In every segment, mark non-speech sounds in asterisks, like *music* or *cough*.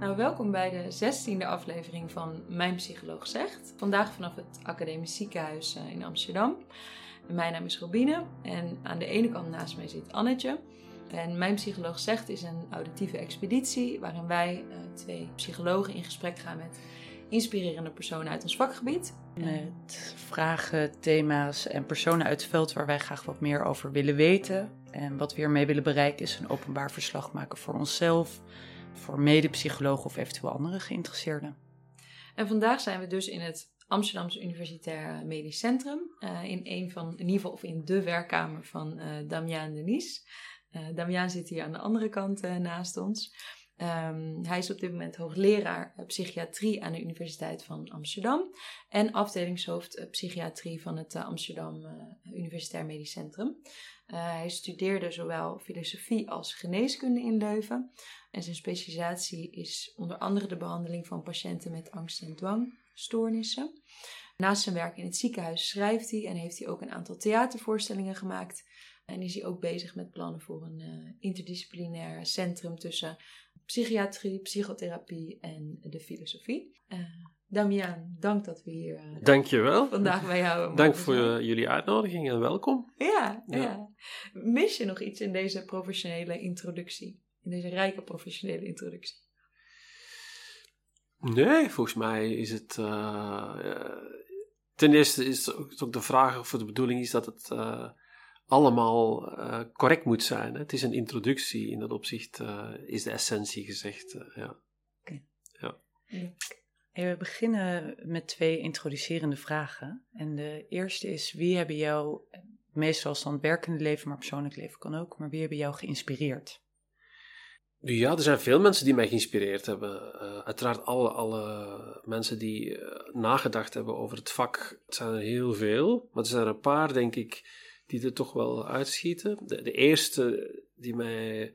Nou, welkom bij de zestiende aflevering van Mijn Psycholoog Zegt. Vandaag vanaf het Academisch Ziekenhuis eh, in Amsterdam. Mijn naam is Robine en aan de ene kant naast mij zit Annetje. En Mijn Psycholoog Zegt is een auditieve expeditie waarin wij uh, twee psychologen in gesprek gaan met inspirerende personen uit ons vakgebied. Met vragen, thema's en personen uit het veld waar wij graag wat meer over willen weten. En wat we ermee willen bereiken is een openbaar verslag maken voor onszelf, voor medepsychologen of eventueel andere geïnteresseerden. En vandaag zijn we dus in het Amsterdamse Universitair Medisch Centrum. Uh, in een van, in ieder geval, of in de werkkamer van Damian Denies. Uh, Damian zit hier aan de andere kant naast ons. Um, hij is op dit moment hoogleraar psychiatrie aan de Universiteit van Amsterdam en afdelingshoofd psychiatrie van het Amsterdam Universitair Medisch Centrum. hij studeerde zowel filosofie als geneeskunde in Leuven en zijn specialisatie is onder andere de behandeling van patiënten met angst- en dwangstoornissen. Naast zijn werk in het ziekenhuis schrijft hij en heeft hij ook een aantal theatervoorstellingen gemaakt. En is hij ook bezig met plannen voor een uh, interdisciplinair centrum tussen psychiatrie, psychotherapie en de filosofie. Uh, Damian, dank dat we hier uh, Dankjewel. vandaag bij jou Dank voor jullie uitnodiging en welkom. Ja, ja, ja. Mis je nog iets in deze professionele introductie? In deze rijke professionele introductie? Nee, volgens mij is het. Uh, ten eerste is het ook de vraag of de bedoeling is dat het uh, allemaal uh, correct moet zijn. Hè? Het is een introductie, in dat opzicht is de essentie gezegd. ja. Okay. ja. we beginnen met twee introducerende vragen. En de eerste is: wie hebben jou, meestal als dan het werkende leven, maar persoonlijk leven kan ook, maar wie hebben jou geïnspireerd? Ja, er zijn veel mensen die mij geïnspireerd hebben. Uh, uiteraard alle, alle mensen die uh, nagedacht hebben over het vak. Het zijn er heel veel, maar er zijn er een paar, denk ik, die er toch wel uitschieten. De, eerste die mij,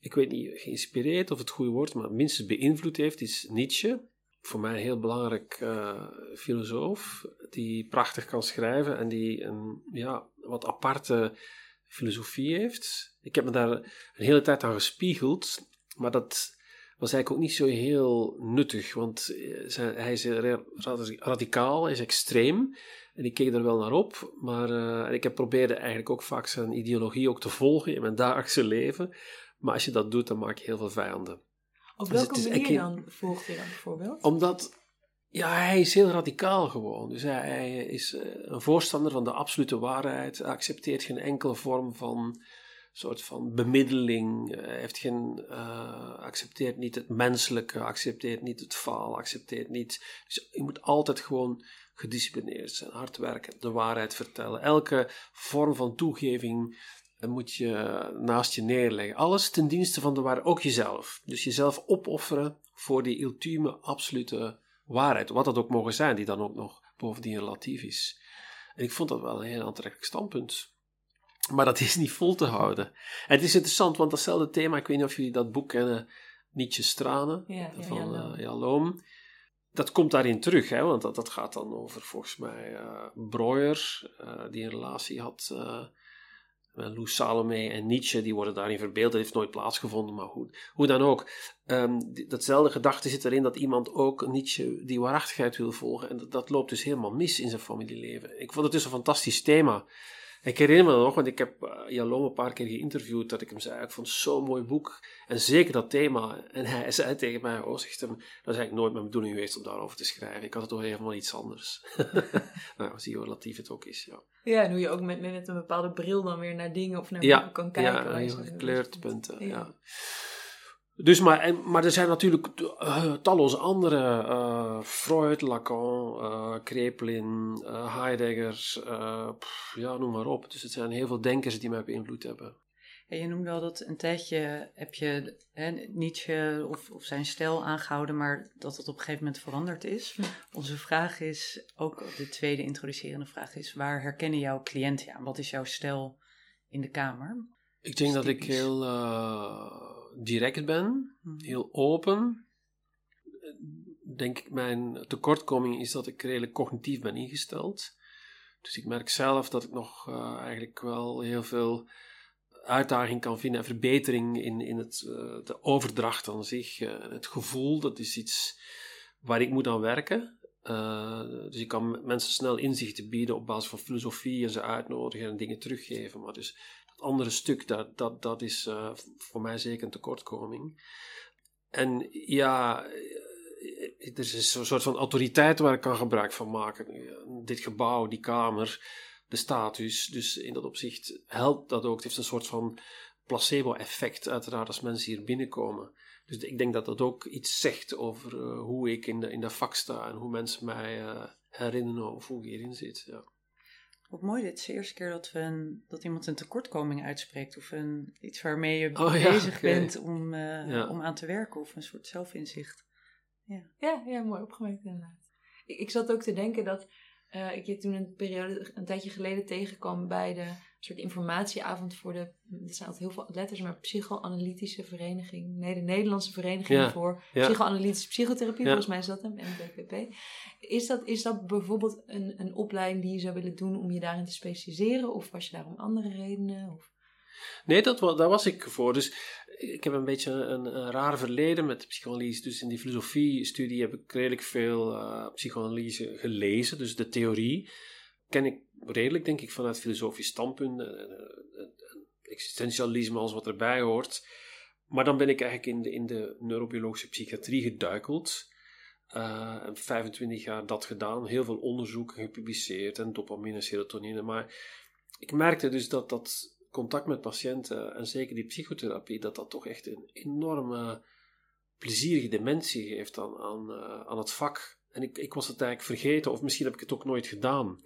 ik weet niet, geïnspireerd of het goede woord, maar minstens beïnvloed heeft, is Nietzsche. Voor mij een heel belangrijk uh, filosoof, die prachtig kan schrijven en die een ja, wat aparte filosofie heeft. Ik heb me daar een hele tijd aan gespiegeld, maar dat was eigenlijk ook niet zo heel nuttig, want hij is radicaal, hij is extreem. En ik keek er wel naar op, maar uh, ik heb probeerde eigenlijk ook vaak zijn ideologie ook te volgen in mijn dagelijkse leven. Maar als je dat doet, dan maak je heel veel vijanden. Op welke dus manier dan volgt hij dan bijvoorbeeld? Omdat ja, hij is heel radicaal gewoon. Dus hij, is uh, een voorstander van de absolute waarheid. Hij accepteert geen enkele vorm van soort van bemiddeling. Hij heeft geen, uh, accepteert niet het menselijke, accepteert niet het faal, accepteert niet. Dus je moet altijd gewoon gedisciplineerd zijn, hard werken, de waarheid vertellen. Elke vorm van toegeving moet je naast je neerleggen. Alles ten dienste van de waarheid, ook jezelf. Dus jezelf opofferen voor die ultieme, absolute waarheid, wat dat ook mogen zijn, die dan ook nog bovendien relatief is. En ik vond dat wel een heel aantrekkelijk standpunt. Maar dat is niet vol te houden. En het is interessant, want datzelfde thema, ik weet niet of jullie dat boek kennen, Nietzsche's Tranen, ja, van ja, uh, Jan Loom. Dat komt daarin terug, hè, want dat, dat gaat dan over volgens mij uh, Breuer, uh, die een relatie had Lou Salome en Nietzsche, die worden daarin verbeeld. Dat heeft nooit plaatsgevonden, maar goed. Hoe dan ook. Die, datzelfde gedachte zit erin dat iemand ook Nietzsche die waarachtigheid wil volgen. En dat loopt dus helemaal mis in zijn familieleven. Ik vond het dus een fantastisch thema. Ik herinner me nog, want ik heb uh, Jalom een paar keer geïnterviewd, dat ik hem zei, ik vond het zo'n mooi boek. En zeker dat thema. En hij *laughs* zei tegen mij, oh, zegt hem, dat is eigenlijk nooit mijn bedoeling geweest om daarover te schrijven. Ik had het toch helemaal iets anders. *laughs* nou, zie je hoe relatief het ook is, ja. Ja, en hoe je ook met, met een bepaalde bril dan weer naar dingen of naar ja, boeken kan kijken. Ja, heel gekleurd punten, ja. ja. Dus, maar, en, maar er zijn natuurlijk uh, talloze andere, uh, Freud, Lacan, uh, Kreplin, Heidegger, pff, ja, noem maar op. Dus het zijn heel veel denkers die mij beïnvloed hebben. En je noemde al dat een tijdje heb je hè, Nietzsche of, of zijn stijl aangehouden, maar dat het op een gegeven moment veranderd is. Onze vraag is, ook de tweede introducerende vraag is, waar herkennen jouw cliënten aan? Wat is jouw stijl in de kamer? Ik denk dat ik heel direct ben, heel open. Denk ik, mijn tekortkoming is dat ik redelijk cognitief ben ingesteld. Dus ik merk zelf dat ik nog uh, eigenlijk wel heel veel uitdaging kan vinden en verbetering in, in het, de overdracht aan zich. het gevoel, dat is iets waar ik moet aan werken. dus ik kan mensen snel inzichten bieden op basis van filosofie en ze uitnodigen en dingen teruggeven. Maar dus dat andere stuk, dat, dat, dat is voor mij zeker een tekortkoming. En ja, er is een soort van autoriteit waar ik kan gebruik van maken. Dit gebouw, die kamer, de status. Dus in dat opzicht helpt dat ook. Het heeft een soort van placebo-effect, uiteraard, als mensen hier binnenkomen. Dus ik denk dat dat ook iets zegt over uh, hoe ik in de, in de vak sta en hoe mensen mij herinneren of hoe ik hierin zit. Ja. Wat mooi, dit is de eerste keer dat, we een, dat iemand een tekortkoming uitspreekt. Of een, iets waarmee je oh, bezig bent om, uh, ja. om aan te werken. Of een soort zelfinzicht. Ja, ja, ja mooi opgemerkt inderdaad. Ik, ik zat ook te denken dat uh, ik je toen een periode, een tijdje geleden tegenkwam bij de soort informatieavond voor de, er zijn altijd heel veel letters, maar psychoanalytische vereniging, nee, de Nederlandse vereniging voor psychoanalytische psychotherapie, volgens mij is dat hem, NBPP. Is dat, is dat bijvoorbeeld een, een opleiding die je zou willen doen om je daarin te specialiseren, of was je daar om andere redenen? Of? Nee, dat, daar was ik voor. Dus ik heb een beetje een, een raar verleden met psychoanalyse. Dus in die filosofie-studie heb ik redelijk veel uh, psychoanalyse gelezen. Dus de theorie ken ik redelijk, denk ik, vanuit filosofisch standpunt. Uh, existentialisme, als wat erbij hoort. Maar dan ben ik eigenlijk in de, in de neurobiologische psychiatrie geduikeld. Uh, 25 jaar dat gedaan, heel veel onderzoeken gepubliceerd en dopamine, serotonine. Maar ik merkte dus dat dat contact met patiënten en zeker die psychotherapie, dat dat toch echt een enorme plezierige dimensie geeft aan, aan, aan het vak. En ik, ik was het eigenlijk vergeten, of misschien heb ik het ook nooit gedaan.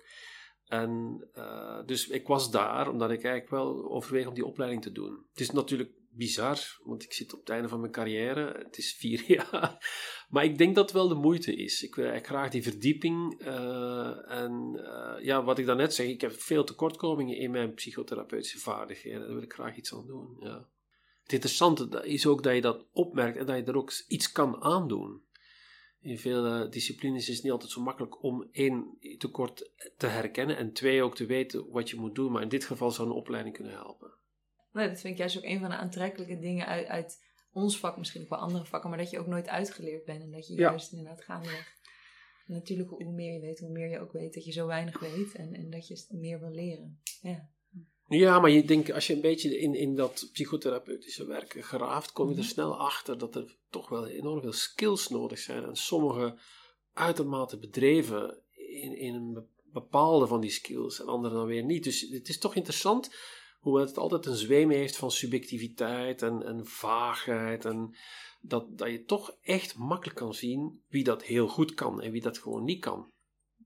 En uh, dus ik was daar omdat ik eigenlijk wel overweeg om die opleiding te doen. Het is natuurlijk bizar, want ik zit op het einde van mijn carrière. Het is vier *laughs* jaar. Maar ik denk dat het wel de moeite is. Ik wil eigenlijk graag die verdieping. Uh, en uh, ja, wat ik daarnet zeg, ik heb veel tekortkomingen in mijn psychotherapeutische vaardigheden. Daar wil ik graag iets aan doen. Ja. Het interessante is ook dat je dat opmerkt en dat je er ook iets kan aandoen. In veel disciplines is het niet altijd zo makkelijk om één tekort te herkennen en twee ook te weten wat je moet doen. Maar in dit geval zou een opleiding kunnen helpen. Nee, dat vind ik juist ook een van de aantrekkelijke dingen uit, uit ons vak, misschien ook wel andere vakken, maar dat je ook nooit uitgeleerd bent en dat je juist inderdaad gaandeweg. Natuurlijk, hoe meer je weet, hoe meer je ook weet dat je zo weinig weet en, en dat je meer wil leren. Ja. Ja, maar je denkt, als je een beetje in, in dat psychotherapeutische werk graaft, kom je er mhm. snel achter dat er toch wel enorm veel skills nodig zijn. En sommige uitermate bedreven in, in een bepaalde van die skills en andere dan weer niet. Dus het is toch interessant hoe het altijd een zweem heeft van subjectiviteit en, en vaagheid. En dat, dat je toch echt makkelijk kan zien wie dat heel goed kan en wie dat gewoon niet kan.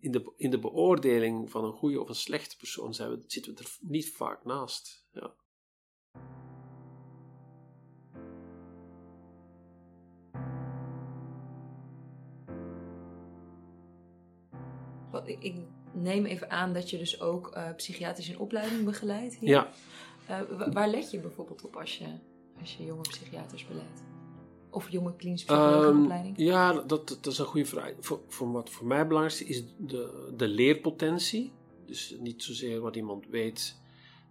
In de, in de beoordeling van een goede of een slechte persoon zijn we, zitten we er niet vaak naast. Ja. Ik neem even aan dat je dus ook uh, psychiatrisch in opleiding begeleidt. Hier. Ja. Uh, waar let je bijvoorbeeld op als je, als je jonge psychiaters beleidt? Of jonge klinische psychologenopleiding? Um, ja, dat, dat is een goede vraag. Voor, voor wat voor mij belangrijk is, is de, de leerpotentie. Dus niet zozeer wat iemand weet,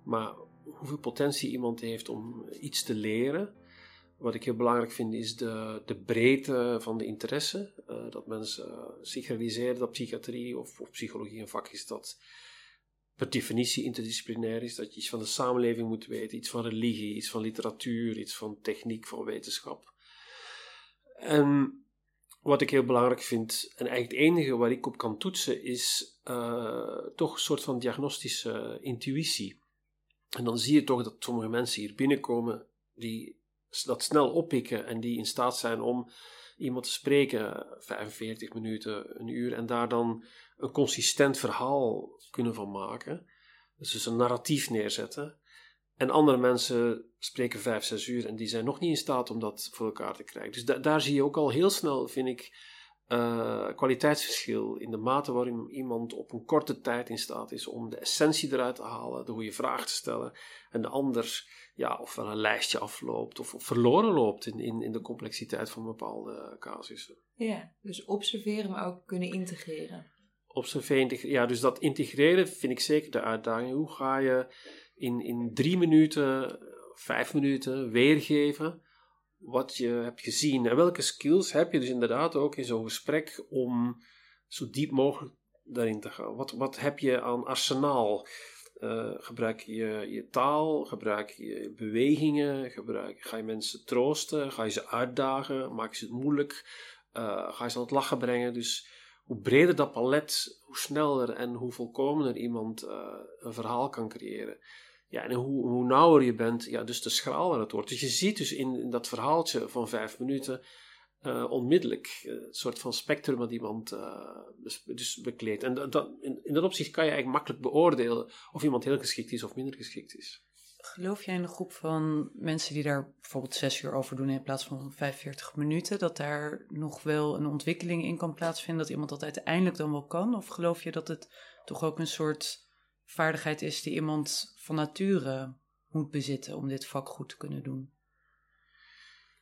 maar hoeveel potentie iemand heeft om iets te leren. Wat ik heel belangrijk vind is de, de breedte van de interesse. Uh, dat mensen uh, zich realiseren dat psychiatrie of, of, psychologie een vak is dat per definitie interdisciplinair is. Dat je iets van de samenleving moet weten, iets van religie, iets van literatuur, iets van techniek, van wetenschap. En wat ik heel belangrijk vind, en eigenlijk het enige waar ik op kan toetsen, is uh, toch een soort van diagnostische intuïtie. En dan zie je toch dat sommige mensen hier binnenkomen die dat snel oppikken en die in staat zijn om iemand te spreken 45 minuten, een uur en daar dan een consistent verhaal kunnen van maken. Dus, dus een narratief neerzetten. En andere mensen spreken 5, 6 uur en die zijn nog niet in staat om dat voor elkaar te krijgen. Dus daar zie je ook al heel snel, vind ik, uh, kwaliteitsverschil in de mate waarin iemand op een korte tijd in staat is om de essentie eruit te halen, de goede vraag te stellen, en de ander ja, ofwel een lijstje afloopt of, of verloren loopt in, in, in de complexiteit van bepaalde casussen. Ja, dus observeren, maar ook kunnen integreren. Observeren, ja, dus dat integreren vind ik zeker de uitdaging. Hoe ga je in, in drie minuten vijf minuten weergeven wat je hebt gezien. En welke skills heb je dus inderdaad ook in zo'n gesprek om zo diep mogelijk daarin te gaan. Wat, wat heb je aan arsenaal? Uh, gebruik je je taal? Gebruik je bewegingen? Gebruik, ga je mensen troosten? Ga je ze uitdagen? Maak je ze het moeilijk? Uh, ga je ze aan het lachen brengen? Dus hoe breder dat palet, hoe sneller en hoe volkomener iemand uh, een verhaal kan creëren. Ja, en hoe, hoe nauwer je bent, ja, dus te schraler het wordt. Dus je ziet dus in, dat verhaaltje van vijf minuten uh, onmiddellijk een soort van spectrum wat iemand dus bekleedt. En dat, in, in, dat opzicht kan je eigenlijk makkelijk beoordelen of iemand heel geschikt is of minder geschikt is. Geloof jij in een groep van mensen die daar bijvoorbeeld zes uur over doen in plaats van 45 minuten, dat daar nog wel een ontwikkeling in kan plaatsvinden, dat iemand dat uiteindelijk dan wel kan? Of geloof je dat het toch ook een soort vaardigheid is die iemand van nature moet bezitten om dit vak goed te kunnen doen?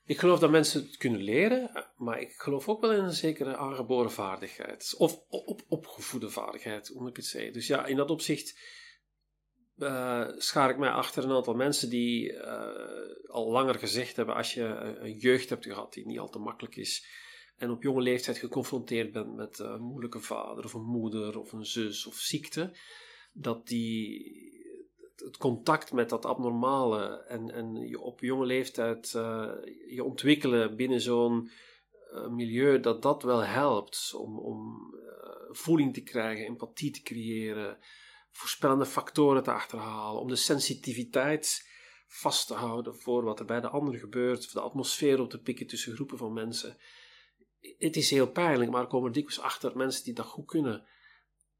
Ik geloof dat mensen het kunnen leren, maar ik geloof ook wel in een zekere aangeboren vaardigheid. Of op, opgevoede vaardigheid, hoe moet ik het zeggen. Dus ja, in dat opzicht uh, schaar ik mij achter een aantal mensen die uh, al langer gezegd hebben: als je een jeugd hebt gehad die niet al te makkelijk is, en op jonge leeftijd geconfronteerd bent met een moeilijke vader of een moeder of een zus of ziekte, dat die het contact met dat abnormale en, en je op jonge leeftijd uh, je ontwikkelen binnen zo'n milieu, dat dat wel helpt om, om voeling te krijgen, empathie te creëren, voorspellende factoren te achterhalen, om de sensitiviteit vast te houden voor wat er bij de ander gebeurt, of de atmosfeer op te pikken tussen groepen van mensen. Het is heel pijnlijk, maar er komen dikwijls achter mensen die dat goed kunnen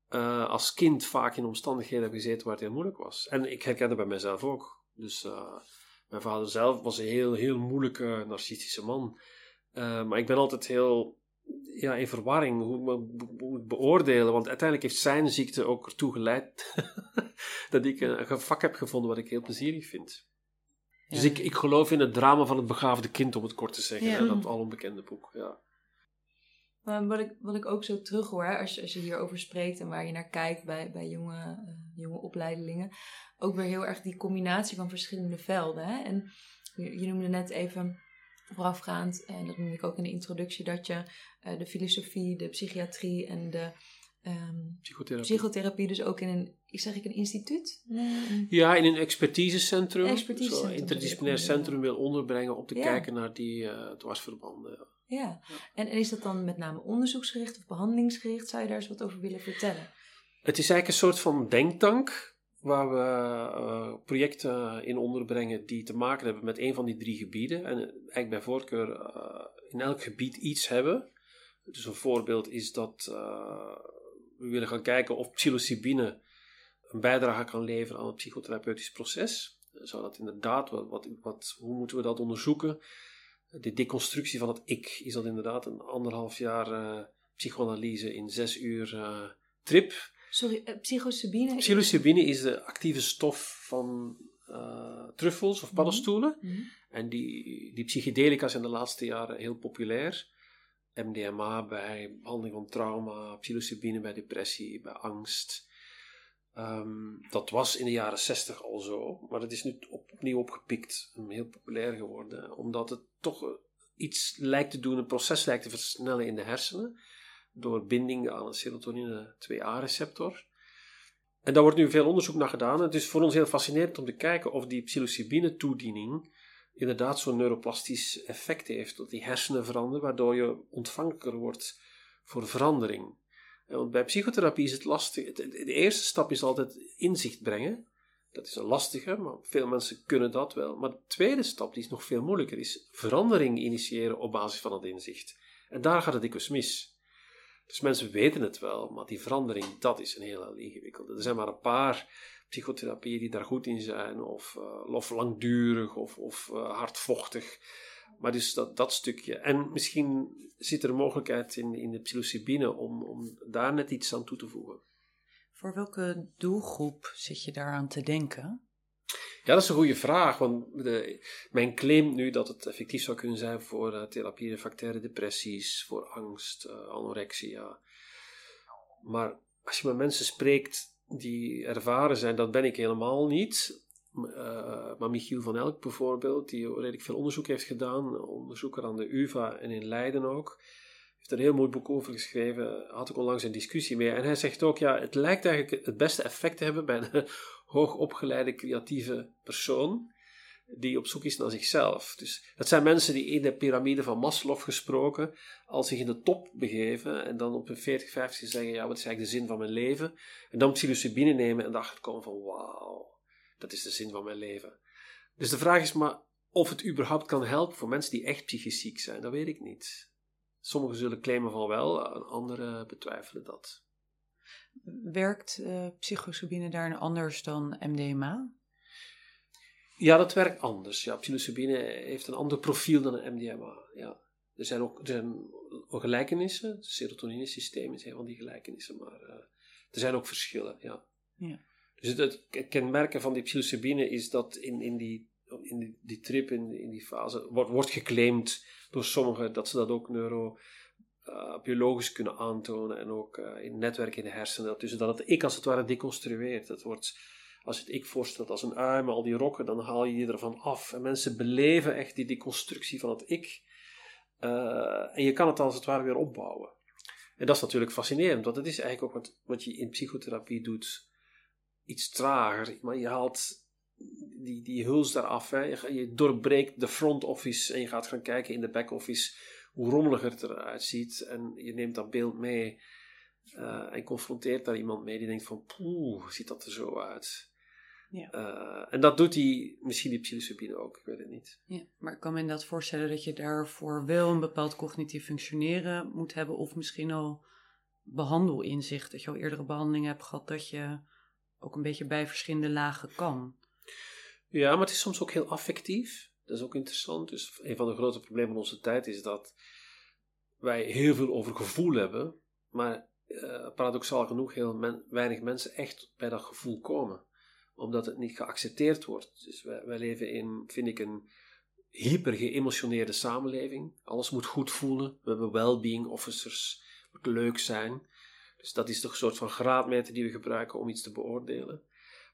uh, als kind vaak in omstandigheden heb gezeten waar het heel moeilijk was. En ik herken dat bij mezelf ook. Dus uh, mijn vader zelf was een heel, heel moeilijke, narcistische man. Uh, maar ik ben altijd heel ja, in verwarring hoe ik moet beoordelen. Want uiteindelijk heeft zijn ziekte ook ertoe geleid *laughs* dat ik een, een, vak heb gevonden wat ik heel plezierig vind. Dus ik, ik geloof in het drama van het begaafde kind, om het kort te zeggen. Ja. Dat al onbekende boek. Ja. Maar wat ik, wat ik ook zo terug hoor, als je, als je hierover spreekt en waar je naar kijkt bij, bij jonge, uh, jonge opleidelingen, ook weer heel erg die combinatie van verschillende velden. Hè? En je, je noemde net even voorafgaand, en dat noem ik ook in de introductie, dat je uh, de filosofie, de psychiatrie en de um, psychotherapie. psychotherapie dus ook in een, zeg ik een instituut? Nee, ja, in een expertisecentrum, expertisecentrum zo interdisciplinair centrum wil onderbrengen om te ja. kijken naar die uh, dwarsverbanden. Ja. En, en is dat dan met name onderzoeksgericht of behandelingsgericht? Zou je daar eens wat over willen vertellen? Het is eigenlijk een soort van denktank waar we uh, projecten in onderbrengen die te maken hebben met een van die drie gebieden. En eigenlijk bij voorkeur uh, in elk gebied iets hebben. Dus een voorbeeld is dat we willen gaan kijken of psilocybine een bijdrage kan leveren aan het psychotherapeutisch proces. Zou dat inderdaad, wat, wat, hoe moeten we dat onderzoeken? de deconstructie van het ik is dat inderdaad een anderhalf jaar psychoanalyse in zes uur trip. Sorry, uh, psilocybine? Psilocybine is de actieve stof van truffels of mhm. paddenstoelen. Mm -hmm. En die, die psychedelica zijn de laatste jaren heel populair. MDMA bij behandeling van trauma, psilocybine bij depressie, bij angst. Um, dat was in de jaren 60 al zo, maar het is nu opnieuw opgepikt en heel populair geworden, omdat het toch iets lijkt te doen, een proces lijkt te versnellen in de hersenen, door binding aan een serotonine 2A-receptor. En daar wordt nu veel onderzoek naar gedaan. Het is voor ons heel fascinerend om te kijken of die psilocybine-toediening inderdaad zo'n neuroplastisch effect heeft, dat die hersenen veranderen, waardoor je ontvankelijker wordt voor verandering. Want bij psychotherapie is het lastig. De eerste stap is altijd inzicht brengen. Dat is een lastige, maar veel mensen kunnen dat wel. Maar de tweede stap, die is nog veel moeilijker, is verandering initiëren op basis van het inzicht. En daar gaat het dikwijls mis. Dus mensen weten het wel, maar die verandering, dat is een heel ingewikkelde. Er zijn maar een paar psychotherapieën die daar goed in zijn, of, uh, of langdurig, of, of uh, hardvochtig. Maar dus dat, dat stukje. En misschien zit er een mogelijkheid in, in de psilocybine om, om daar net iets aan toe te voegen. Voor welke doelgroep zit je daaraan te denken? Ja, dat is een goede vraag. Want de, mijn claim nu dat het effectief zou kunnen zijn voor uh, therapie refractaire depressies, voor angst, uh, anorexia. Maar als je met mensen spreekt die ervaren zijn, dat ben ik helemaal niet. uh, maar Michiel van Elk bijvoorbeeld, die redelijk veel onderzoek heeft gedaan, onderzoeker aan de UvA en in Leiden ook, heeft er een heel mooi boek over geschreven, had ik onlangs een discussie mee. En hij zegt ook, ja, het lijkt eigenlijk het beste effect te hebben bij een hoogopgeleide creatieve persoon, die op zoek is naar zichzelf. Dus dat zijn mensen die in de piramide van Maslow gesproken, als zich in de top begeven en dan op hun 40, 50 zeggen, ja, wat is eigenlijk de zin van mijn leven? En dan psilocybine nemen en daarachter komen van, wauw, dat is de zin van mijn leven. Dus de vraag is maar of het überhaupt kan helpen voor mensen die echt psychisch ziek zijn, dat weet ik niet. Sommigen zullen claimen van wel, anderen betwijfelen dat. Werkt uh, psilocybine daarin anders dan MDMA? Ja, dat werkt anders. Ja, psilocybine heeft een ander profiel dan een MDMA. Ja. Er zijn ook, er zijn ook gelijkenissen. Het serotonine-systeem is een van die gelijkenissen, maar uh, er zijn ook verschillen. Ja. ja. Dus het, het, kenmerken van die psilocybine is dat in, in, die, in die, die trip, in, in die fase, wordt, wordt geclaimd door sommigen dat ze dat ook neurobiologisch uh, kunnen aantonen en ook uh, in netwerken in de hersenen. Dus dat het ik als het ware deconstrueert. Het wordt als je het ik voorstelt als een ui al die rokken, dan haal je je ervan af. En mensen beleven echt die deconstructie van het ik. Uh, en je kan het als het ware weer opbouwen. En dat is natuurlijk fascinerend, want het is eigenlijk ook wat, wat je in psychotherapie doet. Iets trager, maar je haalt die, die huls daaraf. Hè. Je, je doorbreekt de front office en je gaat gaan kijken in de back office hoe rommeliger het eruit ziet. En je neemt dat beeld mee uh, en confronteert daar iemand mee die denkt van, poeh, ziet dat er zo uit? Ja. Uh, en dat doet hij misschien die psilocybine ook, ik weet het niet. Ja, maar ik kan me inderdaad voorstellen dat je daarvoor wel een bepaald cognitief functioneren moet hebben, of misschien al behandelinzicht, dat je al eerdere behandelingen hebt gehad, dat je ook een beetje bij verschillende lagen kan. Ja, maar het is soms ook heel affectief. Dat is ook interessant. Dus een van de grote problemen van onze tijd is dat wij heel veel over gevoel hebben, maar uh, paradoxaal genoeg heel weinig mensen echt bij dat gevoel komen omdat het niet geaccepteerd wordt. Dus wij, wij leven in, vind ik, een hyper geëmotioneerde samenleving. Alles moet goed voelen. We hebben well-being officers. Moet leuk zijn. Dus dat is toch een soort van graadmeter die we gebruiken om iets te beoordelen.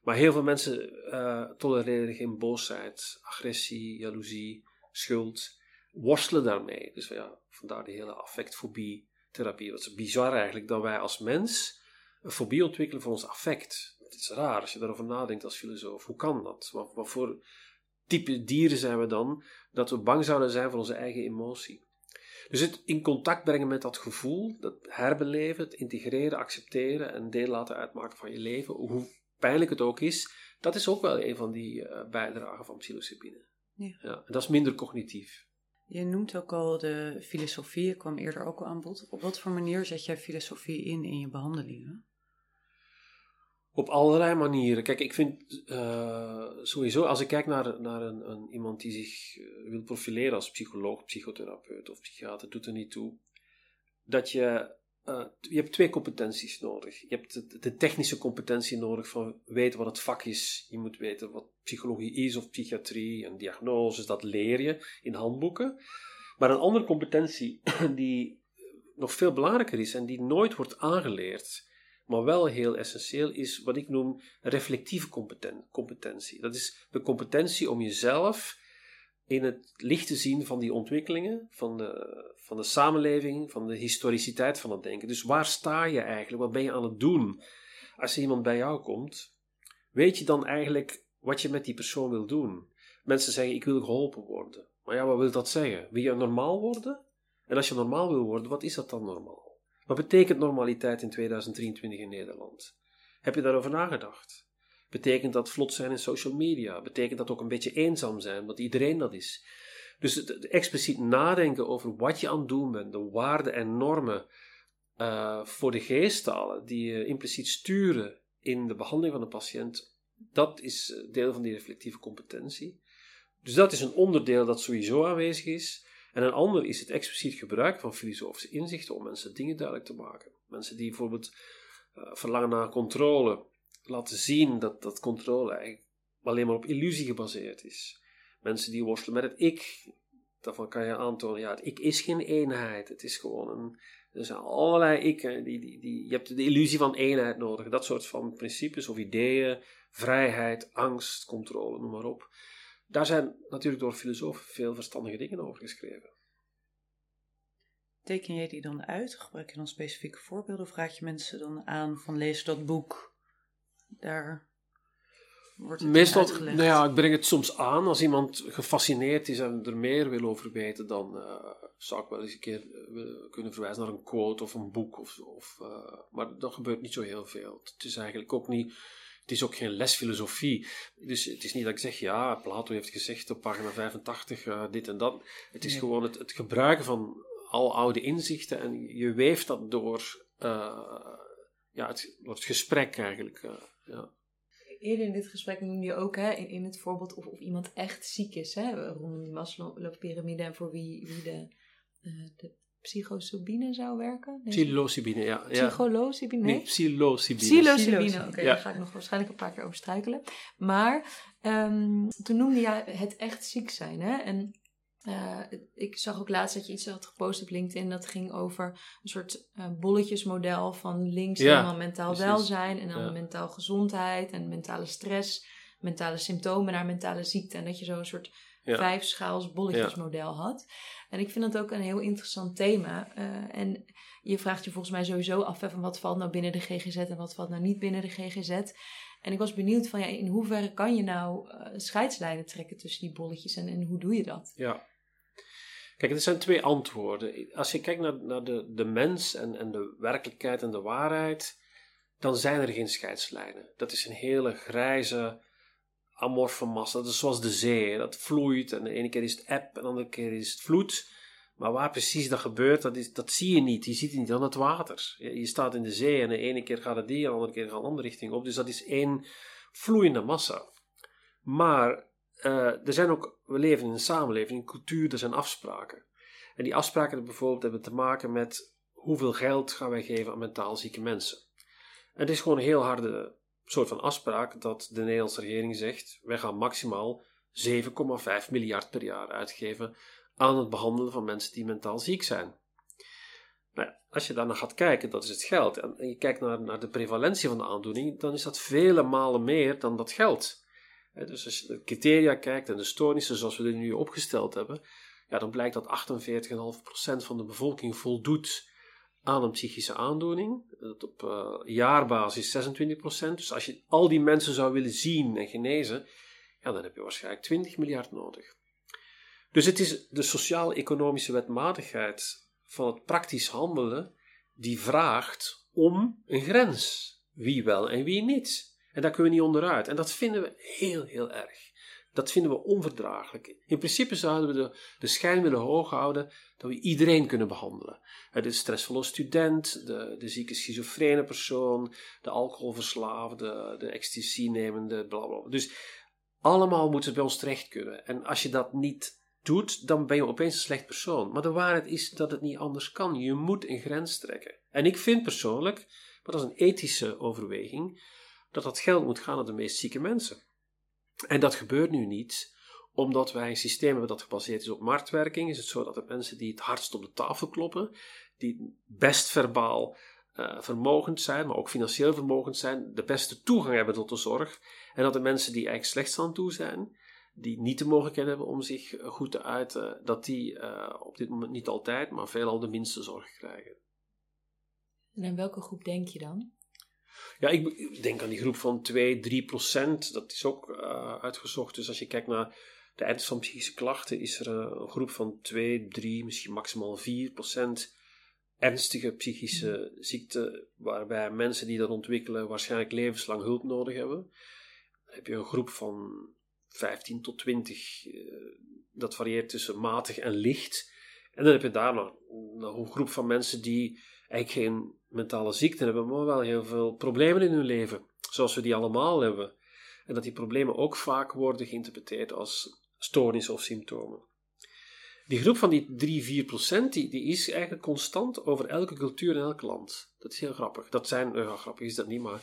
Maar heel veel mensen uh, tolereren geen boosheid, agressie, jaloezie, schuld. Worstelen daarmee. Dus ja, vandaar de hele affectfobie-therapie. Wat is bizar eigenlijk dat wij als mens een fobie ontwikkelen voor ons affect het is raar als je daarover nadenkt als filosoof. Hoe kan dat? Wat, wat voor type dieren zijn we dan dat we bang zouden zijn voor onze eigen emotie? Dus het in contact brengen met dat gevoel, dat herbeleven, het integreren, accepteren en deel laten uitmaken van je leven, hoe pijnlijk het ook is, dat is ook wel een van die uh, bijdragen van psilocybine. Ja. ja. En dat is minder cognitief. Je noemt ook al de filosofie, ik kwam eerder ook al aan bod. Op wat voor manier zet jij filosofie in in je behandelingen? Op allerlei manieren. Kijk, ik vind uh, sowieso, als ik kijk naar, naar een, een iemand die zich uh, wil profileren als psycholoog, psychotherapeut of psychiater, doet er niet toe. Dat je, uh, je hebt twee competenties nodig. Je hebt de, technische competentie nodig van weten wat het vak is. Je moet weten wat psychologie is of psychiatrie en diagnoses, dat leer je in handboeken. Maar een andere competentie *clears throat* die nog veel belangrijker is en die nooit wordt aangeleerd maar wel heel essentieel is wat ik noem reflectieve competentie. Dat is de competentie om jezelf in het licht te zien van die ontwikkelingen, van de, van de samenleving, van de historiciteit van het denken. Dus waar sta je eigenlijk? Wat ben je aan het doen? Als er iemand bij jou komt, weet je dan eigenlijk wat je met die persoon wil doen? Mensen zeggen: Ik wil geholpen worden. Maar ja, wat wil dat zeggen? Wil je normaal worden? En als je normaal wil worden, wat is dat dan normaal? Wat betekent normaliteit in 2023 in Nederland? Heb je daarover nagedacht? Betekent dat vlot zijn in social media? Betekent dat ook een beetje eenzaam zijn, want iedereen dat is? Dus het, expliciet nadenken over wat je aan het doen bent, de waarden en normen uh, voor de geesttalen die je impliciet sturen in de behandeling van de patiënt, dat is eh, deel van die reflectieve competentie. Dus dat is een onderdeel dat sowieso aanwezig is. En een ander is het expliciet gebruik van filosofische inzichten om mensen dingen duidelijk te maken. Mensen die bijvoorbeeld uh, verlangen naar controle, laten zien dat, dat controle eigenlijk alleen maar op illusie gebaseerd is. Mensen die worstelen met het ik, daarvan kan je aantonen, ja, het ik is geen eenheid, het is gewoon een, er zijn allerlei ikken, die, die, die, je hebt de illusie van eenheid nodig. Dat soort van principes of ideeën vrijheid, angst, controle, noem maar op. Daar zijn natuurlijk door filosofen veel verstandige dingen over geschreven. Teken jij die dan uit? Gebruik je dan specifieke voorbeelden? Of raad je mensen dan aan van lees dat boek? Daar wordt het Meestal, uitgelegd. nou ja, ik breng het soms aan. Als iemand gefascineerd is en er meer wil over weten, dan eh, zou ik wel eens een keer eh, kunnen verwijzen naar een quote of een boek. Of, of, eh, maar dat gebeurt niet zo heel veel. Het is eigenlijk ook niet. Het is ook geen les filosofie. Dus het is niet dat ik zeg, ja, Plato heeft gezegd op pagina 85 eh, dit en dat. Het is Nee. gewoon het, het gebruiken van al oude inzichten en je weeft dat door, ja, het, door het gesprek eigenlijk. Ja. Eerder in dit gesprek noemde je ook hè, in, in het voorbeeld of, of iemand echt ziek is. Hè, rondom die Maslow-pyramide en voor wie, wie de, eh, de zou werken. Nee, Psilocybine, ja. ja. Psycholocybine? Nee, Nee, psilocybine. Psilocybine, Psilocybine. oké, Ja. daar ga ik nog waarschijnlijk een paar keer over struikelen. Maar ehm, toen noemde jij het echt ziek zijn. Hè? En eh, ik zag ook laatst dat je iets had gepost op LinkedIn. Dat ging over een soort eh, bolletjesmodel van links Ja, helemaal mentaal precies. welzijn. En dan Ja. mentaal gezondheid en mentale stress. Mentale symptomen naar mentale ziekte. En dat je zo een soort Ja. vijfschaals bolletjesmodel had. En ik vind dat ook een heel interessant thema. Eh, en je vraagt je volgens mij sowieso af van wat valt nou binnen de GGZ en wat valt nou niet binnen de GGZ. En ik was benieuwd van ja, in hoeverre kan je nou scheidslijnen trekken tussen die bolletjes en, en hoe doe je dat? Ja. Kijk, er zijn twee antwoorden. Als je kijkt naar, naar de, de mens en, en de werkelijkheid en de waarheid, dan zijn er geen scheidslijnen. Dat is een hele grijze, amorfe massa. Dat is zoals de zee. Dat vloeit en de ene keer is het eb en de andere keer is het vloed. Maar waar precies dat gebeurt, dat, is, dat zie je niet. Je ziet het niet aan het water. Je, je staat in de zee en de ene keer gaat het die en de andere keer gaat een andere richting op. Dus dat is één vloeiende massa. Maar er zijn ook, we leven in een samenleving, een cultuur, er zijn afspraken. En die afspraken bijvoorbeeld hebben te maken met hoeveel geld gaan wij geven aan mentaal zieke mensen. En het is gewoon een heel harde soort van afspraak dat de Nederlandse regering zegt, wij gaan maximaal 7,5 miljard per jaar uitgeven aan het behandelen van mensen die mentaal ziek zijn. Nou als je daarna gaat kijken, dat is het geld. En je kijkt naar, naar de prevalentie van de aandoening, dan is dat vele malen meer dan dat geld. Dus als je de criteria kijkt en de stoornissen zoals we die nu opgesteld hebben, ja, dan blijkt dat 48,5% van de bevolking voldoet aan een psychische aandoening. Dat op eh, jaarbasis 26%. Dus als je al die mensen zou willen zien en genezen, ja, dan heb je waarschijnlijk 20 miljard nodig. Dus het is de sociaal-economische wetmatigheid van het praktisch handelen die vraagt om een grens. Wie wel en wie niet. En daar kunnen we niet onderuit. En dat vinden we heel, heel erg. Dat vinden we onverdraaglijk. In principe zouden we de, de schijn willen hoog houden dat we iedereen kunnen behandelen. Eh, De stressvolle student, de, de zieke schizofrene persoon, de alcoholverslaafde, de ecstasy-nemende, bla bla. Dus allemaal moeten ze bij ons terecht kunnen. En als je dat niet doet, dan ben je opeens een slecht persoon. Maar de waarheid is dat het niet anders kan. Je moet een grens trekken. En ik vind persoonlijk, maar dat is een ethische overweging, dat dat geld moet gaan naar de meest zieke mensen. En dat gebeurt nu niet, omdat wij een systeem hebben dat gebaseerd is op marktwerking. Is het zo dat de mensen die het hardst op de tafel kloppen, die best verbaal eh, vermogend zijn, maar ook financieel vermogend zijn, de beste toegang hebben tot de zorg. En dat de mensen die eigenlijk slechts aan toe zijn, die niet de mogelijkheid hebben om zich goed te uiten, dat die eh, op dit moment niet altijd, maar veelal de minste zorg krijgen. En aan welke groep denk je dan? Ja, ik denk aan die groep van 2, 3 procent. Dat is ook eh, uitgezocht. Dus als je kijkt naar de ernst van psychische klachten, is er eh, een groep van 2, 3, misschien maximaal 4 procent ernstige psychische ziekte, waarbij mensen die dat ontwikkelen waarschijnlijk levenslang hulp nodig hebben. Dan heb je een groep van 15 tot 20, eh, dat varieert tussen matig en licht. En dan heb je daarna nog een groep van mensen die eigenlijk geen mentale ziekte hebben, maar wel heel veel problemen in hun leven, zoals we die allemaal hebben. En dat die problemen ook vaak worden geïnterpreteerd als stoornissen of symptomen. Die groep van die 3, 4 procent, die, die is eigenlijk constant over elke cultuur en elk land. Dat is heel grappig. Dat zijn, ja, grappig is dat niet, maar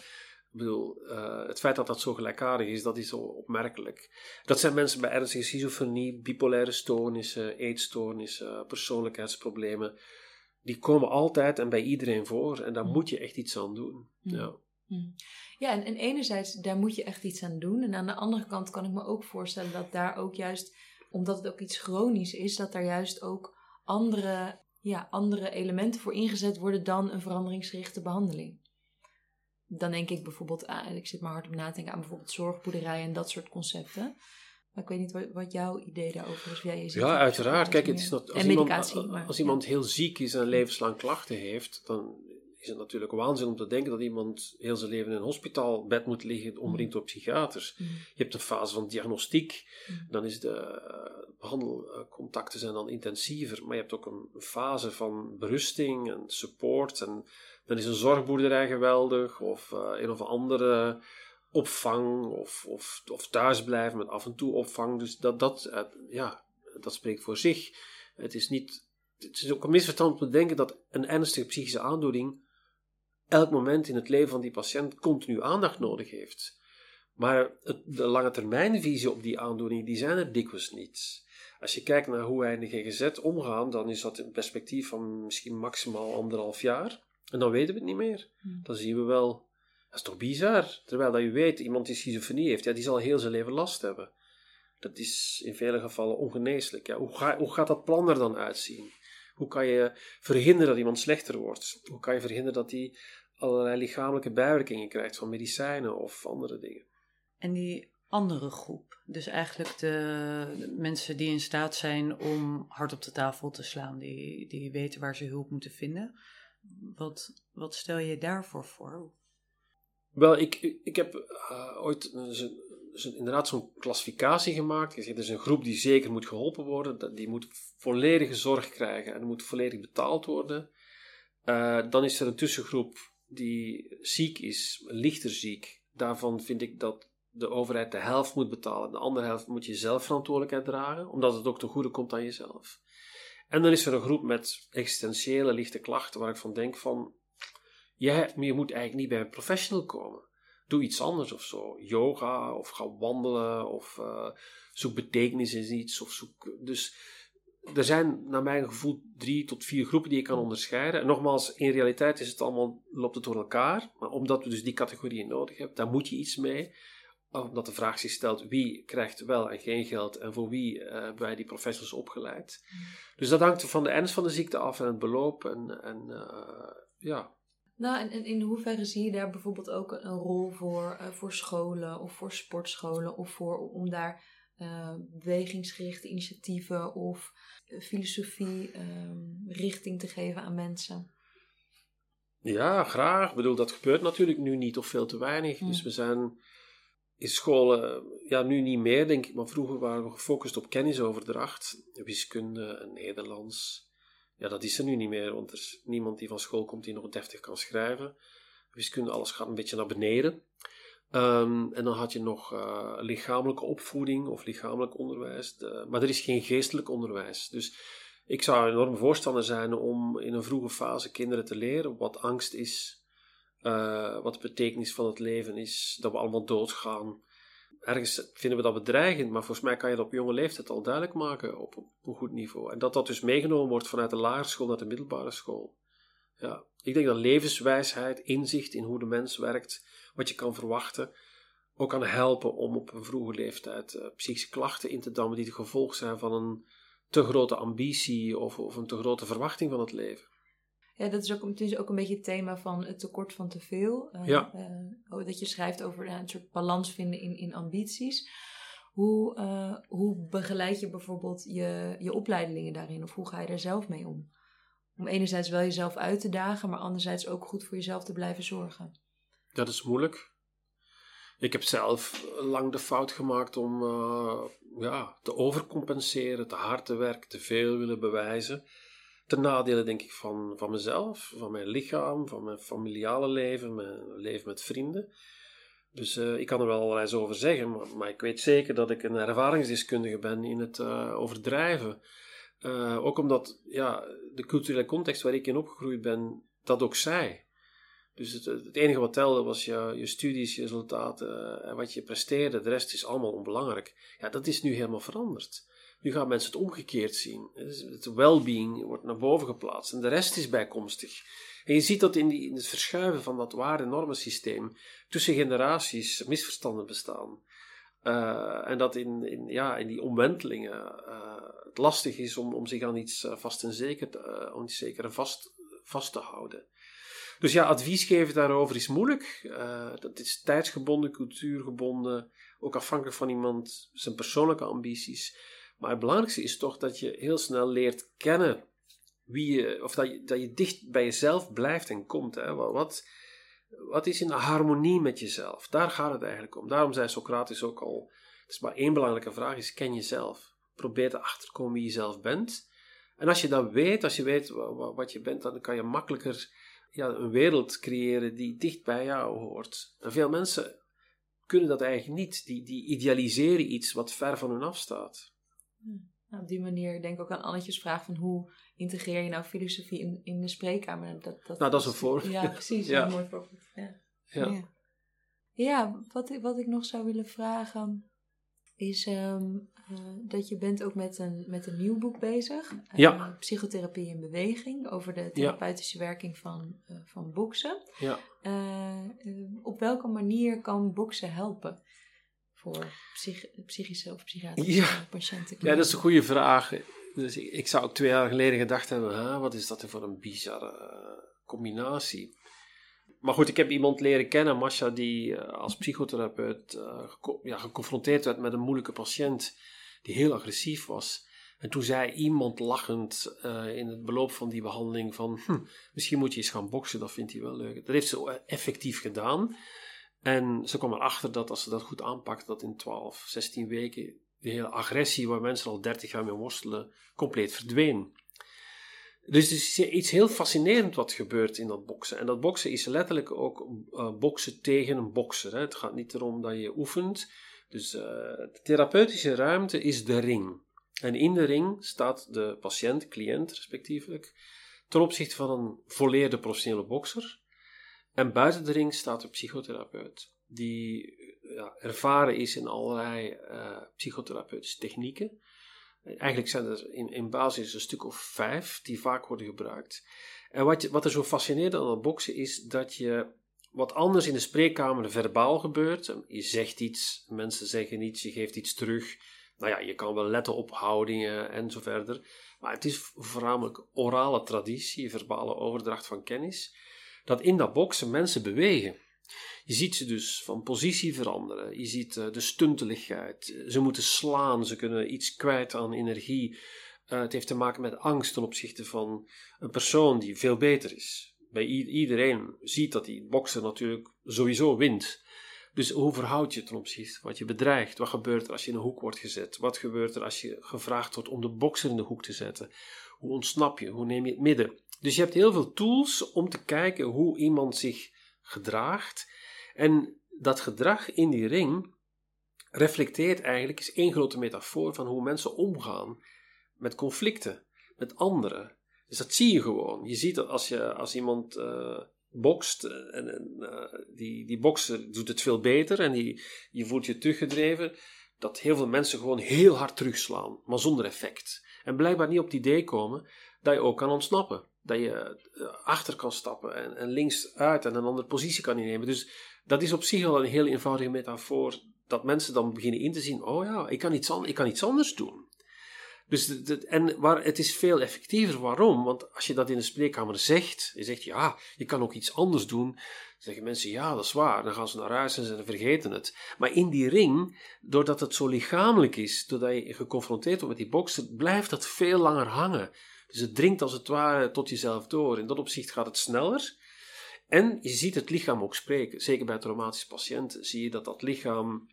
ik bedoel, eh, het feit dat dat zo gelijkaardig is, dat is zo opmerkelijk. Dat zijn mensen bij ernstige schizofrenie, bipolaire stoornissen, eetstoornissen, persoonlijkheidsproblemen. Die komen altijd en bij iedereen voor en daar Mm. moet je echt iets aan doen. Mm. Ja. Hm. Ja, en, en enerzijds, daar moet je echt iets aan doen. En aan de andere kant kan ik me ook voorstellen dat daar ook juist, omdat het ook iets chronisch is, dat daar juist ook andere, ja, andere elementen voor ingezet worden dan een veranderingsgerichte behandeling. Dan denk ik bijvoorbeeld aan, ik zit maar hard op na te denken aan bijvoorbeeld zorgboerderijen en dat soort concepten. Maar ik weet niet wat, jouw idee daarover is. Jij, ja, uiteraard. Kijk, het is dat, als, iemand, maar, als iemand heel ziek is en levenslang klachten heeft, dan is het natuurlijk waanzin om te denken dat iemand heel zijn leven in een hospitaalbed moet liggen, omringd door psychiaters. Mm. Je hebt een fase van diagnostiek, Mm. dan is de eh, behandelcontacten zijn dan intensiever, maar je hebt ook een fase van berusting en support en dan is een zorgboerderij geweldig of eh, een of andere opvang of, of, of thuisblijven met af en toe opvang. Dus dat, dat, eh, ja, dat spreekt voor zich. Het is, niet, het is ook een misverstand om te denken dat een ernstige psychische aandoening elk moment in het leven van die patiënt continu aandacht nodig heeft. Maar het, de lange termijnvisie op die aandoening, die zijn er dikwijls niet. Als je kijkt naar hoe wij in de GGZ omgaan, dan is dat een perspectief van misschien maximaal anderhalf jaar. En dan weten we het niet meer. Hmm. Dan zien we wel, dat is toch bizar? Terwijl dat je weet, iemand die schizofrenie heeft, ja, die zal heel zijn leven last hebben. Dat is in vele gevallen ongeneeslijk. Ja, hoe, ga, hoe gaat dat plan er dan uitzien? Hoe kan je verhinderen dat iemand slechter wordt? Hoe kan je verhinderen dat hij allerlei lichamelijke bijwerkingen krijgt van medicijnen of andere dingen? En die andere groep, dus eigenlijk de, de mensen die in staat zijn om hard op de tafel te slaan, die, die weten waar ze hulp moeten vinden. Wat, wat stel je daarvoor voor? Wel, ik, ik heb uh, ooit dus dus een, inderdaad zo'n klassificatie gemaakt. Er is een groep die zeker moet geholpen worden. Die moet volledige zorg krijgen en moet volledig betaald worden. Uh, dan is er een tussengroep die ziek is, lichter ziek. Daarvan vind ik dat de overheid de helft moet betalen. De andere helft moet je zelf verantwoordelijkheid dragen, omdat het ook ten goede komt aan jezelf. En dan is er een groep met existentiële lichte klachten waar ik van denk van, maar je moet eigenlijk niet bij een professional komen. Doe iets anders of zo. Yoga of ga wandelen of uh, zoek betekenis in iets. Of zoek, dus er zijn naar mijn gevoel drie tot vier groepen die je kan onderscheiden. En nogmaals, in realiteit is het allemaal, loopt het door elkaar. Maar omdat we dus die categorieën nodig hebben, daar moet je iets mee. Omdat de vraag zich stelt, wie krijgt wel en geen geld en voor wie uh, hebben wij die professionals opgeleid. Mm. Dus dat hangt van de ernst van de ziekte af en het beloop. En, en uh, ja, nou, en, en, in hoeverre zie je daar bijvoorbeeld ook een, een rol voor, uh, voor scholen of voor sportscholen of voor om daar uh, bewegingsgerichte initiatieven of uh, filosofie um, richting te geven aan mensen? Ja, graag. Ik bedoel, dat gebeurt natuurlijk nu niet of veel te weinig. Mm. Dus we zijn in scholen, ja, nu niet meer denk ik, maar vroeger waren we gefocust op kennisoverdracht, wiskunde Nederlands. Ja, dat is er nu niet meer, want er is niemand die van school komt die nog deftig kan schrijven. Wiskunde, alles gaat een beetje naar beneden. Um, en dan had je nog uh, lichamelijke opvoeding of lichamelijk onderwijs. De, maar er is geen geestelijk onderwijs. Dus ik zou enorm voorstander zijn om in een vroege fase kinderen te leren wat angst is, uh, wat de betekenis van het leven is, dat we allemaal doodgaan. Ergens vinden we dat bedreigend, maar volgens mij kan je dat op jonge leeftijd al duidelijk maken op, op een goed niveau. En dat dat dus meegenomen wordt vanuit de lagere school naar de middelbare school. Ja, ik denk dat levenswijsheid, inzicht in hoe de mens werkt, wat je kan verwachten, ook kan helpen om op een vroege leeftijd uh, psychische klachten in te dammen die het gevolg zijn van een te grote ambitie of, of een te grote verwachting van het leven. Ja, dat is ook, het is ook een beetje het thema van het tekort van te veel. Uh, ja. uh, dat je schrijft over uh, een soort balans vinden in, in ambities. Hoe, hoe begeleid je bijvoorbeeld je, je opleidelingen daarin? Of hoe ga je daar zelf mee om? Om enerzijds wel jezelf uit te dagen, maar anderzijds ook goed voor jezelf te blijven zorgen. Dat is moeilijk. Ik heb zelf lang de fout gemaakt om ja, te overcompenseren, te hard te werken, te veel willen bewijzen ten nadele, denk ik, van, van mezelf, van mijn lichaam, van mijn familiale leven, mijn leven met vrienden. Dus uh, ik kan er wel allerlei over zeggen, maar, ik weet zeker dat ik een ervaringsdeskundige ben in het uh, overdrijven. Uh, ook omdat ja, de culturele context waar ik in opgegroeid ben, dat ook zei. Dus het, het enige wat telde was je, je studies, je resultaten en wat je presteerde. De rest is allemaal onbelangrijk. Ja, dat is nu helemaal veranderd. Nu gaan mensen het omgekeerd zien. Het well-being wordt naar boven geplaatst en de rest is bijkomstig. En je ziet dat in, die, in het verschuiven van dat waarde-normensysteem tussen generaties misverstanden bestaan. Uh, en dat in, in, ja, in die omwentelingen uh, het lastig is om, om zich aan iets uh, vast en zeker, om vast, vast te houden. Dus ja, advies geven daarover is moeilijk. dat is tijdsgebonden, cultuurgebonden, ook afhankelijk van iemand zijn persoonlijke ambities. Maar het belangrijkste is toch dat je heel snel leert kennen wie je, of dat je, dat je dicht bij jezelf blijft en komt. Hè? Wat, wat is in harmonie met jezelf? Daar gaat het eigenlijk om. Daarom zei Socrates ook al: het is maar één belangrijke vraag: is ken jezelf. Probeer te komen wie je zelf bent. En als je dat weet, als je weet wat je bent, dan kan je makkelijker ja, een wereld creëren die dicht bij jou hoort. Veel mensen kunnen dat eigenlijk niet. Die, die idealiseren iets wat ver van hun afstaat. Nou, op die manier denk ik ook aan Annetjes vraag van hoe integreer je nou filosofie in, in de spreekkamer? Dat, dat, nou, dat is een voorbeeld. Ja, precies. *laughs* ja. Een mooi voorbeeld. Ja. Ja. ja. wat, wat ik nog zou willen vragen is ehm, eh, dat je bent ook met een, met een nieuw boek bezig. Uh, ja. Psychotherapie in beweging, over de therapeutische werking van, uh, van boksen. Ja. op welke manier kan boksen helpen voor psych psychische of psychiatrische ja. patiënten? Ja, dat is een goede vraag. Dus ik, ik zou ook twee jaar geleden gedacht hebben, wat is dat voor een bizarre combinatie. Maar goed, ik heb iemand leren kennen, Masha, die uh, als psychotherapeut uh, ja, geconfronteerd werd met een moeilijke patiënt die heel agressief was. En toen zei iemand lachend uh, in het beloop van die behandeling van, hm, misschien moet je eens gaan boksen, dat vindt hij wel leuk. Dat heeft ze effectief gedaan. En ze kwam erachter dat als ze dat goed aanpakt, dat in 12, 16 weken de hele agressie waar mensen al 30 jaar mee worstelen, compleet verdween. Dus er is iets heel fascinerend wat gebeurt in dat boksen. En dat boksen is letterlijk ook uh, boksen tegen een bokser. Hè. Het gaat niet erom dat je oefent. Dus uh, de therapeutische ruimte is de ring. En in de ring staat de patiënt, cliënt respectievelijk, ten opzichte van een volleerde professionele bokser. En buiten de ring staat de psychotherapeut, die ja, ervaren is in allerlei uh, psychotherapeutische technieken. Eigenlijk zijn er in, in basis een stuk of vijf die vaak worden gebruikt. En wat, wat er zo fascineert aan het boksen is dat je wat anders in de spreekkamer verbaal gebeurt. Je zegt iets, mensen zeggen iets, je geeft iets terug. Nou ja, je kan wel letten op houdingen en zo verder. Maar het is voornamelijk orale traditie, verbale overdracht van kennis. Dat in dat boksen mensen bewegen. Je ziet ze dus van positie veranderen. Je ziet uh, de stunteligheid. Ze moeten slaan, ze kunnen iets kwijt aan energie. Uh, het heeft te maken met angst ten opzichte van een persoon die veel beter is. Bij iedereen ziet dat die bokser natuurlijk sowieso wint. Dus hoe verhoud je ten opzichte wat je bedreigt? Wat gebeurt er als je in een hoek wordt gezet? Wat gebeurt er als je gevraagd wordt om de bokser in de hoek te zetten? Hoe ontsnap je? Hoe neem je het midden? Dus je hebt heel veel tools om te kijken hoe iemand zich gedraagt. En dat gedrag in die ring reflecteert eigenlijk, is één grote metafoor van hoe mensen omgaan met conflicten, met anderen. Dus dat zie je gewoon. Je ziet dat als, je, als iemand uh, bokst, eh, en, en uh, die, die bokser doet het veel beter en die, je voelt je teruggedreven, dat heel veel mensen gewoon heel hard terugslaan, maar zonder effect. En blijkbaar niet op het idee komen dat je ook kan ontsnappen. Dat je achter kan stappen en, en links uit en een andere positie kan innemen. Dus dat is op zich al een heel eenvoudige metafoor, dat mensen dan beginnen in te zien, oh ja, ik kan iets, ik kan iets anders doen. Dus en waar, het is veel effectiever. Waarom? Want als je dat in de spreekkamer zegt, je zegt ja, je kan ook iets anders doen, zeggen mensen ja, dat is waar. Dan gaan ze naar huis en ze vergeten het. Maar in die ring, doordat het zo lichamelijk is, doordat je geconfronteerd wordt met die bokser, blijft dat veel langer hangen. Dus het dringt als het ware tot jezelf door. In dat opzicht gaat het sneller. En je ziet het lichaam ook spreken. Zeker bij traumatische patiënten zie je dat dat lichaam.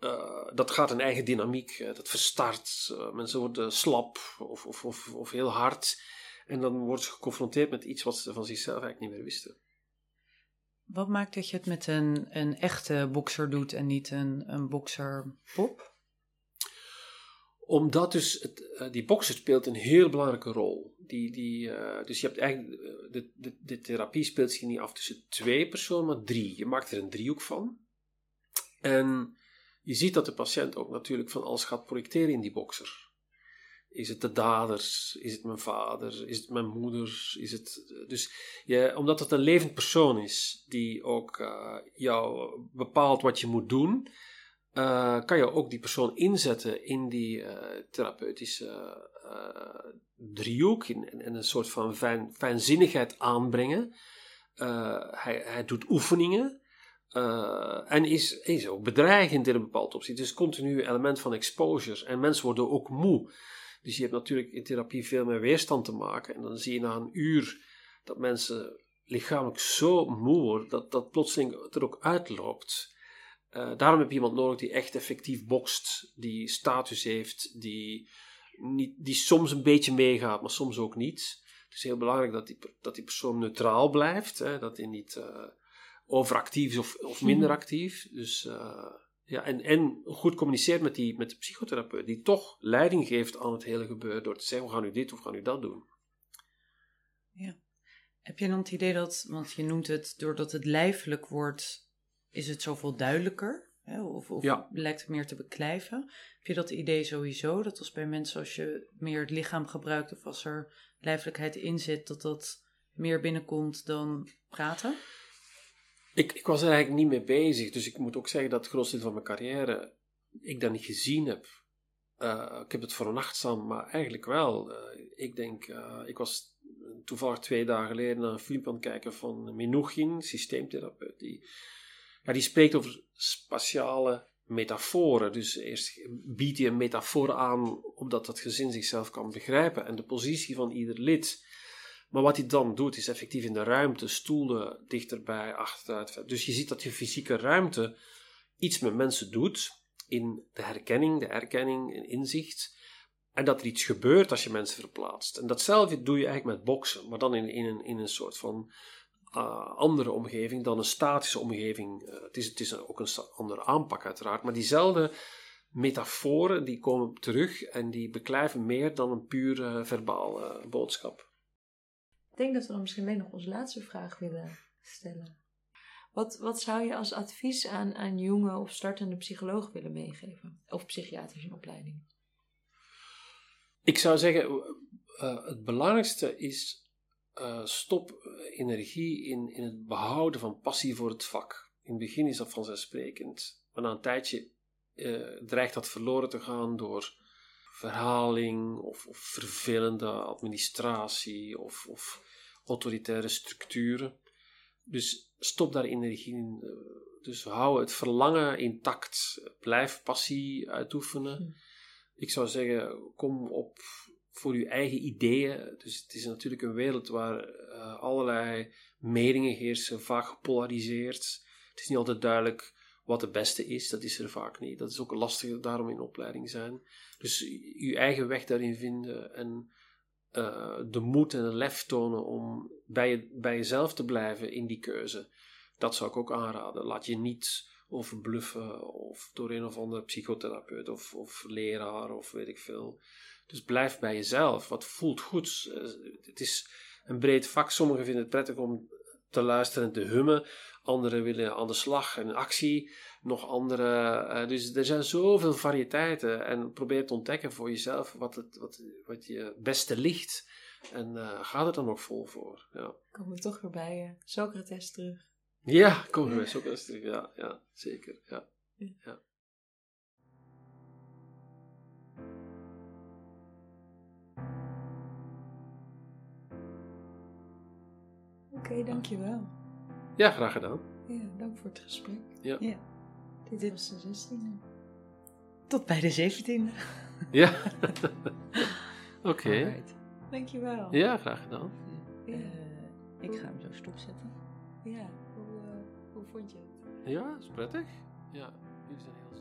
Uh, dat gaat een eigen dynamiek. Dat verstart. Uh, mensen worden slap of, of, of, of, heel hard. En dan worden ze geconfronteerd met iets wat ze van zichzelf eigenlijk niet meer wisten. Wat maakt dat je het met een, een echte bokser doet en niet een, een bokserpop? Omdat dus het, uh, die bokser speelt een heel belangrijke rol. Die, die, uh, dus je hebt eigenlijk, uh, de, de, therapie speelt zich niet af tussen twee personen, maar drie. Je maakt er een driehoek van. En je ziet dat de patiënt ook natuurlijk van alles gaat projecteren in die bokser. Is het de daders? Is het mijn vader? Is het mijn moeder? Is het, dus je, omdat het een levend persoon is die ook jou bepaalt wat je moet doen, uh, kan je ook die persoon inzetten in die uh, therapeutische driehoek, in, in, een soort van fijn, fijnzinnigheid aanbrengen. hij, hij doet oefeningen. en is, ook bedreigend in een bepaald opzicht. Het is continu element van exposure. En mensen worden ook moe. Dus je hebt natuurlijk in therapie veel meer weerstand te maken. En dan zie je na een uur dat mensen lichamelijk zo moe worden dat dat plotseling er ook uitloopt. Uh, daarom heb je iemand nodig die echt effectief bokst, die status heeft, die, niet, die soms een beetje meegaat, maar soms ook niet. Het is heel belangrijk dat die, dat die persoon neutraal blijft, hè, dat hij niet uh, overactief is of, of minder mhm. actief. Dus uh, ja, en, en goed communiceert met, die, met de psychotherapeut, die toch leiding geeft aan het hele gebeuren door te zeggen: we gaan nu dit of we gaan nu dat doen. Ja. Heb je dan het idee dat, want je noemt het, doordat het lijfelijk wordt, is het zoveel duidelijker? Hè? Of, of ja. lijkt het meer te beklijven? Heb je dat idee sowieso, dat als bij mensen als je meer het lichaam gebruikt of als er lijfelijkheid in zit, dat dat meer binnenkomt dan praten? Ik, ik was er eigenlijk niet mee bezig, dus ik moet ook zeggen dat het grootste deel van mijn carrière ik dat niet gezien heb. Uh, ik heb het voor een nacht staan, maar eigenlijk wel. Uh, ik denk, uh, ik was toevallig twee dagen geleden naar een film aan het kijken van Minuchin, systeemtherapeut. Die, ja, die spreekt over spatiale metaforen. Dus eerst biedt hij een metafoor aan, opdat het gezin zichzelf kan begrijpen en de positie van ieder lid. Maar wat hij dan doet, is effectief in de ruimte stoelen dichterbij, achteruit. Dus je ziet dat je fysieke ruimte iets met mensen doet in de herkenning, de erkenning, in inzicht. En dat er iets gebeurt als je mensen verplaatst. En datzelfde doe je eigenlijk met boksen, maar dan in, in, een, in een soort van uh, andere omgeving dan een statische omgeving. Uh, het is, het is ook een andere aanpak uiteraard, maar diezelfde metaforen die komen terug en die beklijven meer dan een puur uh, verbaal boodschap. Ik denk dat we dan misschien alleen nog onze laatste vraag willen stellen. Wat, wat zou je als advies aan, aan jonge of startende psycholoog willen meegeven? Of psychiatrische opleiding? Ik zou zeggen, het belangrijkste is uh, stop energie in, in het behouden van passie voor het vak. In het begin is dat vanzelfsprekend, maar na een tijdje uh, dreigt dat verloren te gaan door verhaling of, of vervelende administratie of, of autoritaire structuren. Dus stop daar energie in. Dus hou het verlangen intact. Blijf passie uitoefenen. Hm. Ik zou zeggen, kom op voor je eigen ideeën. Dus het is natuurlijk een wereld waar uh, allerlei meningen heersen, vaak gepolariseerd. Het is niet altijd duidelijk wat de beste is, dat is er vaak niet. Dat is ook lastig daarom in opleiding zijn. Dus je eigen weg daarin vinden en uh, de moed en de lef tonen om bij, je, bij jezelf te blijven in die keuze. Dat zou ik ook aanraden. Laat je niet overbluffen of door een of andere psychotherapeut of, of leraar of weet ik veel. Dus blijf bij jezelf. Wat voelt goed? Eh, het is een breed vak. Sommigen vinden het prettig om te luisteren en te hummen. Anderen willen aan de slag en actie. Nog andere. Uh, dus er zijn zoveel variëteiten. En probeer te ontdekken voor jezelf wat, het, wat, wat je beste ligt. En uh, ga er dan ook vol voor. Ja. Komen we toch weer bij Socrates terug? Ja, komen we bij Socrates terug. Ja, ja zeker. Ja. ja. Oké, okay, dankjewel. Ja, graag gedaan. Ja, dank voor het gesprek. Ja. ja. Dit was de 16e. Tot bij de 17e. Ja. *laughs* Oké. Okay. Dankjewel. Ja, graag gedaan. Ja. Uh, ik ga hem zo stopzetten. Ja, vond je het? Ja, is prettig. Ja, jullie zijn heel